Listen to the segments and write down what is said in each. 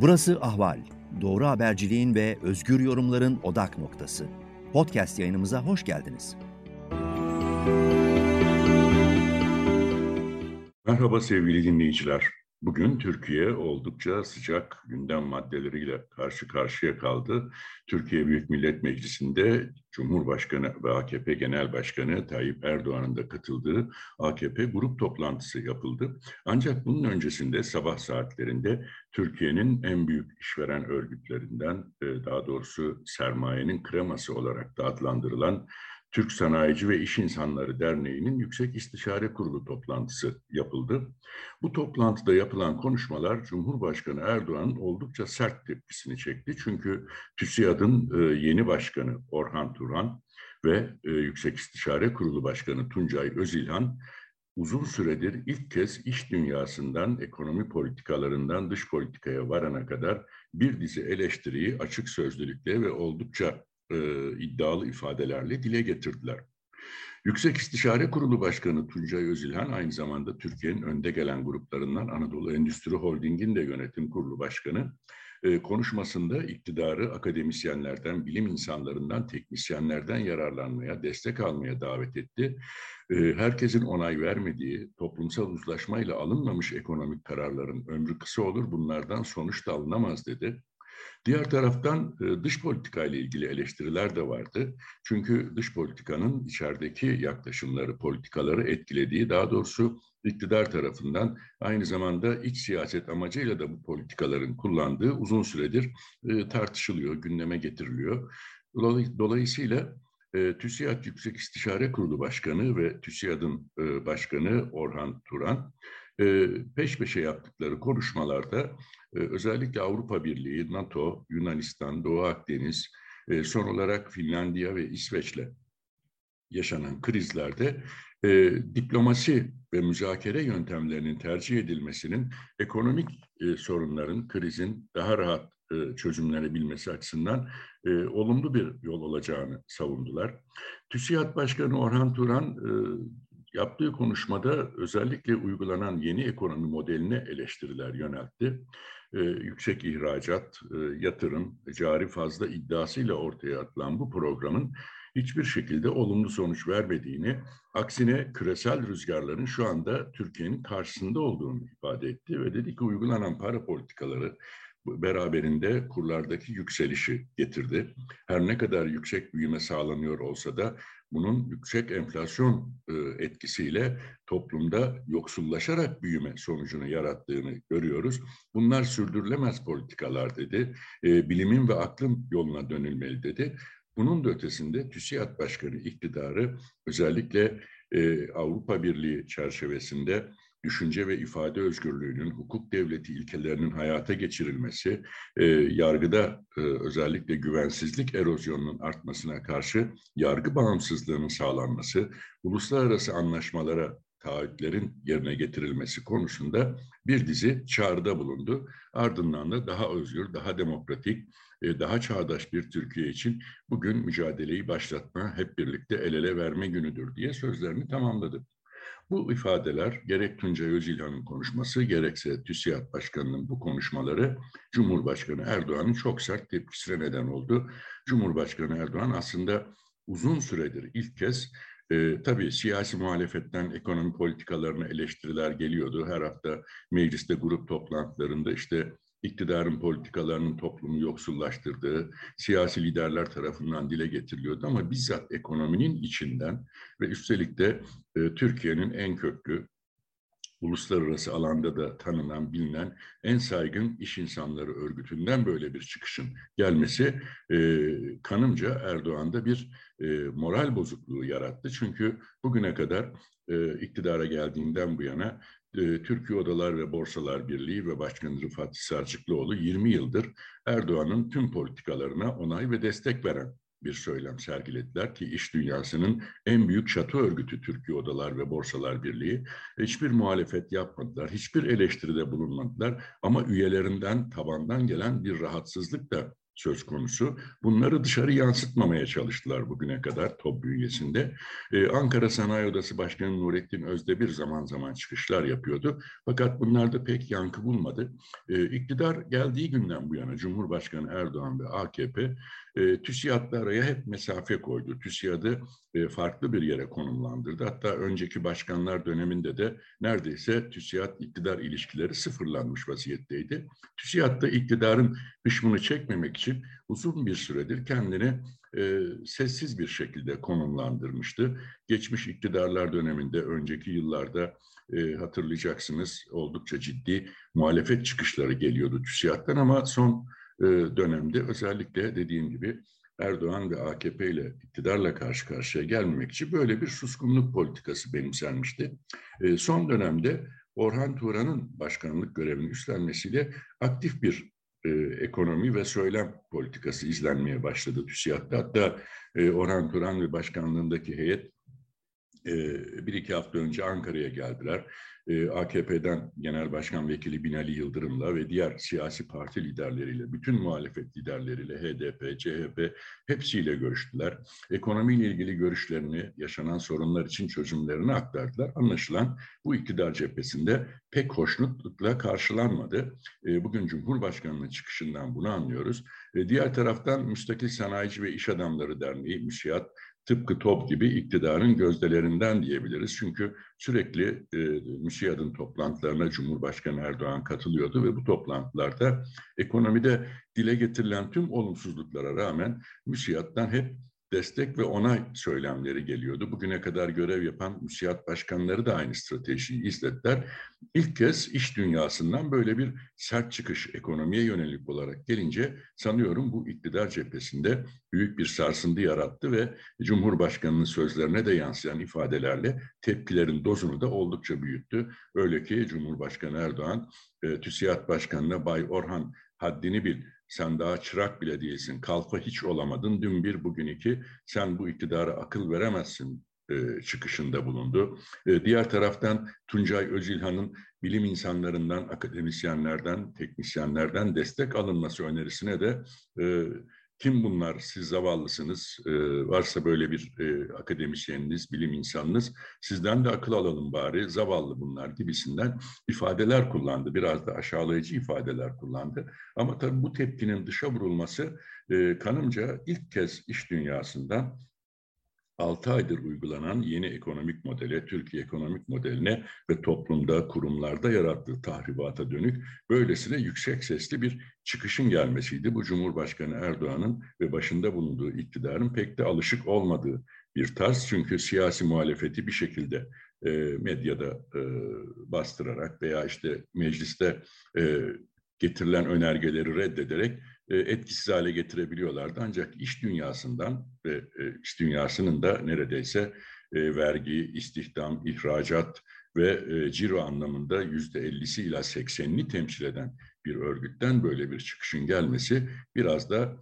Burası Ahval. Doğru haberciliğin ve özgür yorumların odak noktası. Podcast yayınımıza hoş geldiniz. Merhaba sevgili dinleyiciler. Bugün Türkiye oldukça sıcak gündem maddeleriyle karşı karşıya kaldı. Türkiye Büyük Millet Meclisi'nde Cumhurbaşkanı ve AKP Genel Başkanı Tayyip Erdoğan'ın da katıldığı AKP grup toplantısı yapıldı. Ancak bunun öncesinde sabah saatlerinde Türkiye'nin en büyük işveren örgütlerinden, e, daha doğrusu sermayenin kreması olarak da adlandırılan Türk Sanayici ve İş İnsanları Derneği'nin Yüksek İstişare Kurulu toplantısı yapıldı. Bu toplantıda yapılan konuşmalar Cumhurbaşkanı Erdoğan'ın oldukça sert tepkisini çekti. Çünkü TÜSİAD'ın e, yeni başkanı Orhan Turan ve e, Yüksek İstişare Kurulu Başkanı Tuncay Özilhan uzun süredir ilk kez iş dünyasından, ekonomi politikalarından dış politikaya varana kadar bir dizi eleştiriyi açık sözlülükle ve oldukça e, iddialı ifadelerle dile getirdiler. Yüksek İstişare Kurulu Başkanı Tuncay Özilhan aynı zamanda Türkiye'nin önde gelen gruplarından Anadolu Endüstri Holding'in de yönetim kurulu başkanı konuşmasında iktidarı akademisyenlerden, bilim insanlarından, teknisyenlerden yararlanmaya, destek almaya davet etti. Herkesin onay vermediği, toplumsal uzlaşmayla alınmamış ekonomik kararların ömrü kısa olur, bunlardan sonuç da alınamaz dedi. Diğer taraftan e, dış politika ile ilgili eleştiriler de vardı. Çünkü dış politikanın içerideki yaklaşımları, politikaları etkilediği, daha doğrusu iktidar tarafından aynı zamanda iç siyaset amacıyla da bu politikaların kullandığı uzun süredir e, tartışılıyor, gündeme getiriliyor. Dolayısıyla e, TÜSİAD Yüksek İstişare Kurulu Başkanı ve TÜSİAD'ın başkanı Orhan Turan peş peşe yaptıkları konuşmalarda özellikle Avrupa Birliği, NATO, Yunanistan, Doğu Akdeniz, son olarak Finlandiya ve İsveç'le yaşanan krizlerde e, diplomasi ve müzakere yöntemlerinin tercih edilmesinin ekonomik e, sorunların, krizin daha rahat e, çözümlenebilmesi açısından e, olumlu bir yol olacağını savundular. TÜSİAD Başkanı Orhan Turan e, Yaptığı konuşmada özellikle uygulanan yeni ekonomi modeline eleştiriler yöneltti. Ee, yüksek ihracat, e, yatırım, cari fazla iddiasıyla ortaya atılan bu programın hiçbir şekilde olumlu sonuç vermediğini, aksine küresel rüzgarların şu anda Türkiye'nin karşısında olduğunu ifade etti ve dedi ki uygulanan para politikaları beraberinde kurlardaki yükselişi getirdi. Her ne kadar yüksek büyüme sağlanıyor olsa da bunun yüksek enflasyon e, etkisiyle toplumda yoksullaşarak büyüme sonucunu yarattığını görüyoruz. Bunlar sürdürülemez politikalar dedi. E, bilimin ve aklın yoluna dönülmeli dedi. Bunun da ötesinde TÜSİAD Başkanı iktidarı özellikle e, Avrupa Birliği çerçevesinde düşünce ve ifade özgürlüğünün, hukuk devleti ilkelerinin hayata geçirilmesi, e, yargıda e, özellikle güvensizlik erozyonunun artmasına karşı yargı bağımsızlığının sağlanması, uluslararası anlaşmalara taahhütlerin yerine getirilmesi konusunda bir dizi çağrıda bulundu. Ardından da daha özgür, daha demokratik, e, daha çağdaş bir Türkiye için bugün mücadeleyi başlatma, hep birlikte el ele verme günüdür diye sözlerini tamamladı. Bu ifadeler gerek Tuncay Özilhan'ın konuşması gerekse TÜSİAD Başkanı'nın bu konuşmaları Cumhurbaşkanı Erdoğan'ın çok sert tepkisine neden oldu. Cumhurbaşkanı Erdoğan aslında uzun süredir ilk kez e, tabii siyasi muhalefetten ekonomi politikalarına eleştiriler geliyordu. Her hafta mecliste grup toplantılarında işte iktidarın politikalarının toplumu yoksullaştırdığı siyasi liderler tarafından dile getiriliyordu ama bizzat ekonominin içinden ve üstelik de e, Türkiye'nin en köklü uluslararası alanda da tanınan, bilinen en saygın iş insanları örgütünden böyle bir çıkışın gelmesi e, kanımca Erdoğan'da bir e, moral bozukluğu yarattı. Çünkü bugüne kadar e, iktidara geldiğinden bu yana e, Türkiye Odalar ve Borsalar Birliği ve Başkanı Rıfat Sarcıklıoğlu 20 yıldır Erdoğan'ın tüm politikalarına onay ve destek veren bir söylem sergilediler ki iş dünyasının en büyük şato örgütü Türkiye Odalar ve Borsalar Birliği. Hiçbir muhalefet yapmadılar, hiçbir eleştiride bulunmadılar ama üyelerinden tabandan gelen bir rahatsızlık da söz konusu. Bunları dışarı yansıtmamaya çalıştılar bugüne kadar TOB bünyesinde. Ee, Ankara Sanayi Odası Başkanı Nurettin Özde bir zaman zaman çıkışlar yapıyordu. Fakat bunlar da pek yankı bulmadı. Ee, iktidar geldiği günden bu yana Cumhurbaşkanı Erdoğan ve AKP e, TÜSİAD'la araya hep mesafe koydu. TÜSİAD'ı e, farklı bir yere konumlandırdı. Hatta önceki başkanlar döneminde de neredeyse TÜSİAD iktidar ilişkileri sıfırlanmış vaziyetteydi. TÜSİAD da iktidarın hışmını çekmemek için uzun bir süredir kendini e, sessiz bir şekilde konumlandırmıştı. Geçmiş iktidarlar döneminde, önceki yıllarda e, hatırlayacaksınız oldukça ciddi muhalefet çıkışları geliyordu TÜSİAD'dan ama son e, dönemde özellikle dediğim gibi Erdoğan ve AKP ile iktidarla karşı karşıya gelmemek için böyle bir suskunluk politikası benimsenmişti. E, son dönemde Orhan Turan'ın başkanlık görevini üstlenmesiyle aktif bir e, ekonomi ve söylem politikası izlenmeye başladı TÜSİAD'da. Hatta e, Orhan Turan ve başkanlığındaki heyet e, bir iki hafta önce Ankara'ya geldiler. E, AKP'den Genel Başkan Vekili Binali Yıldırım'la ve diğer siyasi parti liderleriyle, bütün muhalefet liderleriyle, HDP, CHP hepsiyle görüştüler. Ekonomiyle ilgili görüşlerini, yaşanan sorunlar için çözümlerini aktardılar. Anlaşılan bu iktidar cephesinde pek hoşnutlukla karşılanmadı. E, bugün Cumhurbaşkanı'nın çıkışından bunu anlıyoruz. Diğer taraftan Müstakil Sanayici ve İş Adamları Derneği, MÜSİAD, tıpkı top gibi iktidarın gözdelerinden diyebiliriz. Çünkü sürekli e, MÜSİAD'ın toplantılarına Cumhurbaşkanı Erdoğan katılıyordu ve bu toplantılarda ekonomide dile getirilen tüm olumsuzluklara rağmen MÜSİAD'dan hep destek ve onay söylemleri geliyordu. Bugüne kadar görev yapan müsiyat başkanları da aynı stratejiyi izlediler. İlk kez iş dünyasından böyle bir sert çıkış ekonomiye yönelik olarak gelince sanıyorum bu iktidar cephesinde büyük bir sarsıntı yarattı ve Cumhurbaşkanı'nın sözlerine de yansıyan ifadelerle tepkilerin dozunu da oldukça büyüttü. Öyle ki Cumhurbaşkanı Erdoğan, e, TÜSİAD Başkanı'na Bay Orhan haddini bil, sen daha çırak bile değilsin, kalfa hiç olamadın, dün bir bugün iki, sen bu iktidara akıl veremezsin e, çıkışında bulundu. E, diğer taraftan Tuncay Özilhan'ın bilim insanlarından, akademisyenlerden, teknisyenlerden destek alınması önerisine de e, kim bunlar? Siz zavallısınız. Ee, varsa böyle bir e, akademisyeniniz, bilim insanınız. Sizden de akıl alalım bari. Zavallı bunlar gibisinden ifadeler kullandı. Biraz da aşağılayıcı ifadeler kullandı. Ama tabii bu tepkinin dışa vurulması e, kanımca ilk kez iş dünyasından 6 aydır uygulanan yeni ekonomik modele, Türkiye ekonomik modeline ve toplumda, kurumlarda yarattığı tahribata dönük böylesine yüksek sesli bir çıkışın gelmesiydi. Bu Cumhurbaşkanı Erdoğan'ın ve başında bulunduğu iktidarın pek de alışık olmadığı bir tarz. Çünkü siyasi muhalefeti bir şekilde e, medyada e, bastırarak veya işte mecliste e, getirilen önergeleri reddederek e, etkisiz hale getirebiliyorlardı. Ancak iş dünyasından ve e, iş dünyasının da neredeyse e, vergi, istihdam, ihracat ve ciro anlamında yüzde ellisi ila seksenini temsil eden bir örgütten böyle bir çıkışın gelmesi biraz da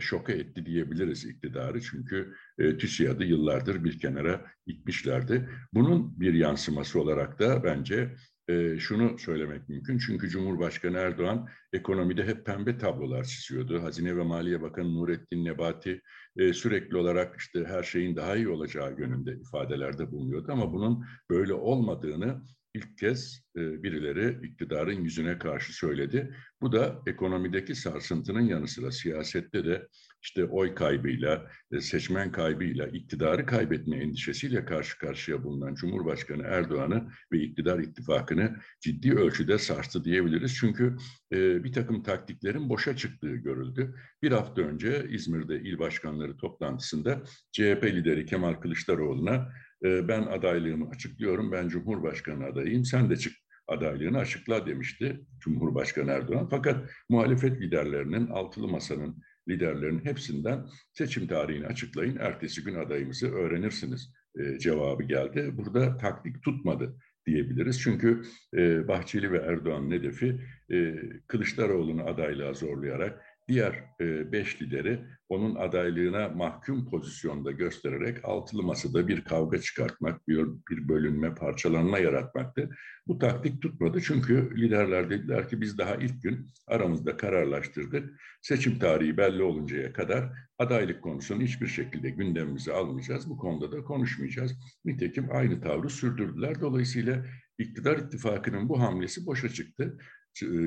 şoka etti diyebiliriz iktidarı. Çünkü e, TÜSİAD'ı yıllardır bir kenara itmişlerdi. Bunun bir yansıması olarak da bence e, şunu söylemek mümkün. Çünkü Cumhurbaşkanı Erdoğan ekonomide hep pembe tablolar çiziyordu. Hazine ve Maliye Bakanı Nurettin Nebati e, sürekli olarak işte her şeyin daha iyi olacağı yönünde ifadelerde bulunuyordu. Ama bunun böyle olmadığını ilk kez e, birileri iktidarın yüzüne karşı söyledi. Bu da ekonomideki sarsıntının yanı sıra siyasette de işte oy kaybıyla, e, seçmen kaybıyla, iktidarı kaybetme endişesiyle karşı karşıya bulunan Cumhurbaşkanı Erdoğan'ı ve iktidar ittifakını ciddi ölçüde sarstı diyebiliriz. Çünkü e, bir takım taktiklerin boşa çıktığı görüldü. Bir hafta önce İzmir'de il başkanları toplantısında CHP lideri Kemal Kılıçdaroğlu'na ee, ben adaylığımı açıklıyorum, ben Cumhurbaşkanı adayıyım, sen de çık adaylığını açıkla demişti Cumhurbaşkanı Erdoğan. Fakat muhalefet liderlerinin, altılı masanın liderlerinin hepsinden seçim tarihini açıklayın, ertesi gün adayımızı öğrenirsiniz e, cevabı geldi. Burada taktik tutmadı diyebiliriz. Çünkü e, Bahçeli ve Erdoğan'ın hedefi e, Kılıçdaroğlu'nu adaylığa zorlayarak diğer e, beş lideri onun adaylığına mahkum pozisyonda göstererek altılı masada bir kavga çıkartmak, bir, bir bölünme, parçalanma yaratmaktı. Bu taktik tutmadı çünkü liderler dediler ki biz daha ilk gün aramızda kararlaştırdık. Seçim tarihi belli oluncaya kadar adaylık konusunu hiçbir şekilde gündemimize almayacağız. Bu konuda da konuşmayacağız. Nitekim aynı tavrı sürdürdüler. Dolayısıyla iktidar ittifakının bu hamlesi boşa çıktı.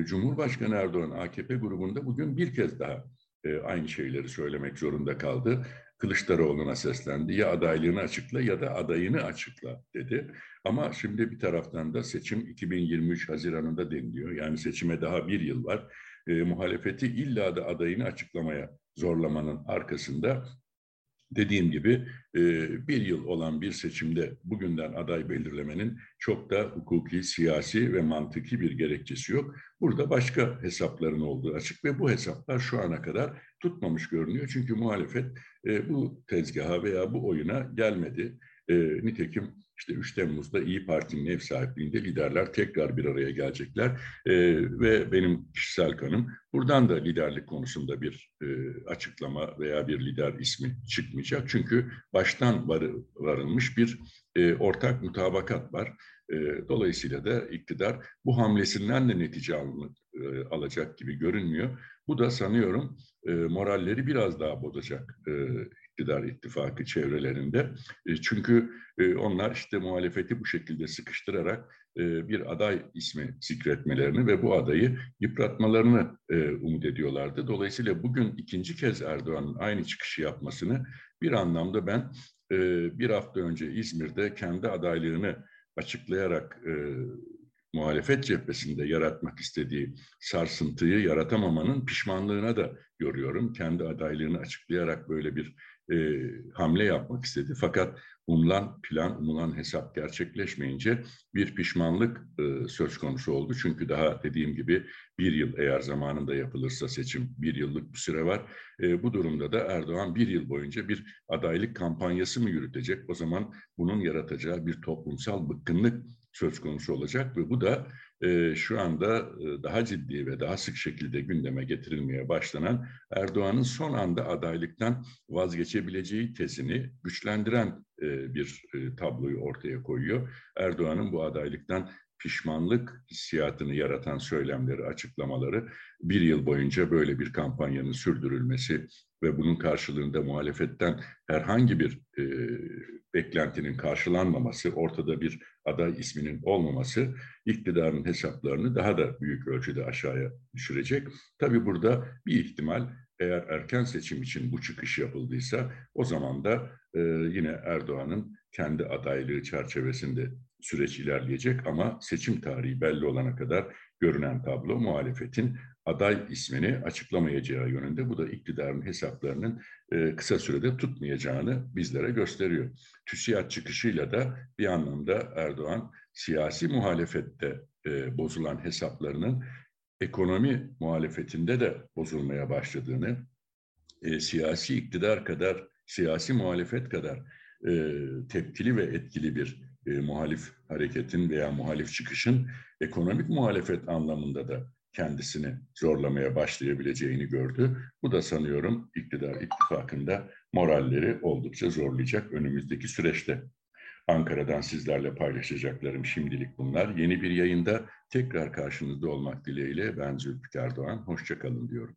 Cumhurbaşkanı Erdoğan AKP grubunda bugün bir kez daha e, aynı şeyleri söylemek zorunda kaldı. Kılıçdaroğlu'na seslendi. Ya adaylığını açıkla ya da adayını açıkla dedi. Ama şimdi bir taraftan da seçim 2023 Haziran'ında deniliyor. Yani seçime daha bir yıl var. E, muhalefeti illa da adayını açıklamaya zorlamanın arkasında dediğim gibi bir yıl olan bir seçimde bugünden aday belirlemenin çok da hukuki, siyasi ve mantıki bir gerekçesi yok. Burada başka hesapların olduğu açık ve bu hesaplar şu ana kadar tutmamış görünüyor. Çünkü muhalefet bu tezgaha veya bu oyuna gelmedi. Nitekim işte 3 Temmuz'da İyi Parti'nin ev sahipliğinde liderler tekrar bir araya gelecekler. E, ve benim kişisel kanım buradan da liderlik konusunda bir e, açıklama veya bir lider ismi çıkmayacak. Çünkü baştan var, varılmış bir e, ortak mutabakat var. E, dolayısıyla da iktidar bu hamlesinden de netice alını, e, alacak gibi görünmüyor. Bu da sanıyorum e, moralleri biraz daha bozacak e, iktidar ittifakı çevrelerinde. E, çünkü e, onlar işte muhalefeti bu şekilde sıkıştırarak e, bir aday ismi zikretmelerini ve bu adayı yıpratmalarını umut ediyorlardı. Dolayısıyla bugün ikinci kez Erdoğan'ın aynı çıkışı yapmasını bir anlamda ben bir hafta önce İzmir'de kendi adaylığını açıklayarak muhalefet cephesinde yaratmak istediği sarsıntıyı yaratamamanın pişmanlığına da yoruyorum. Kendi adaylığını açıklayarak böyle bir e, hamle yapmak istedi. Fakat umulan plan, umulan hesap gerçekleşmeyince bir pişmanlık e, söz konusu oldu. Çünkü daha dediğim gibi bir yıl eğer zamanında yapılırsa seçim bir yıllık bir süre var. E, bu durumda da Erdoğan bir yıl boyunca bir adaylık kampanyası mı yürütecek? O zaman bunun yaratacağı bir toplumsal bıkkınlık söz konusu olacak ve bu da e, şu anda e, daha ciddi ve daha sık şekilde gündeme getirilmeye başlanan Erdoğan'ın son anda adaylıktan vazgeçebileceği tezini güçlendiren e, bir e, tabloyu ortaya koyuyor. Erdoğan'ın bu adaylıktan pişmanlık hissiyatını yaratan söylemleri, açıklamaları bir yıl boyunca böyle bir kampanyanın sürdürülmesi ve bunun karşılığında muhalefetten herhangi bir e, beklentinin karşılanmaması, ortada bir aday isminin olmaması iktidarın hesaplarını daha da büyük ölçüde aşağıya düşürecek. Tabii burada bir ihtimal eğer erken seçim için bu çıkış yapıldıysa o zaman da e, yine Erdoğan'ın kendi adaylığı çerçevesinde süreç ilerleyecek ama seçim tarihi belli olana kadar görünen tablo muhalefetin aday ismini açıklamayacağı yönünde. Bu da iktidarın hesaplarının e, kısa sürede tutmayacağını bizlere gösteriyor. TÜSİAD çıkışıyla da bir anlamda Erdoğan siyasi muhalefette e, bozulan hesaplarının ekonomi muhalefetinde de bozulmaya başladığını, e, siyasi iktidar kadar, siyasi muhalefet kadar tepkili ve etkili bir e, muhalif hareketin veya muhalif çıkışın ekonomik muhalefet anlamında da kendisini zorlamaya başlayabileceğini gördü. Bu da sanıyorum iktidar ittifakında moralleri oldukça zorlayacak önümüzdeki süreçte. Ankara'dan sizlerle paylaşacaklarım şimdilik bunlar. Yeni bir yayında tekrar karşınızda olmak dileğiyle ben Zülfikar Doğan. Hoşçakalın diyorum.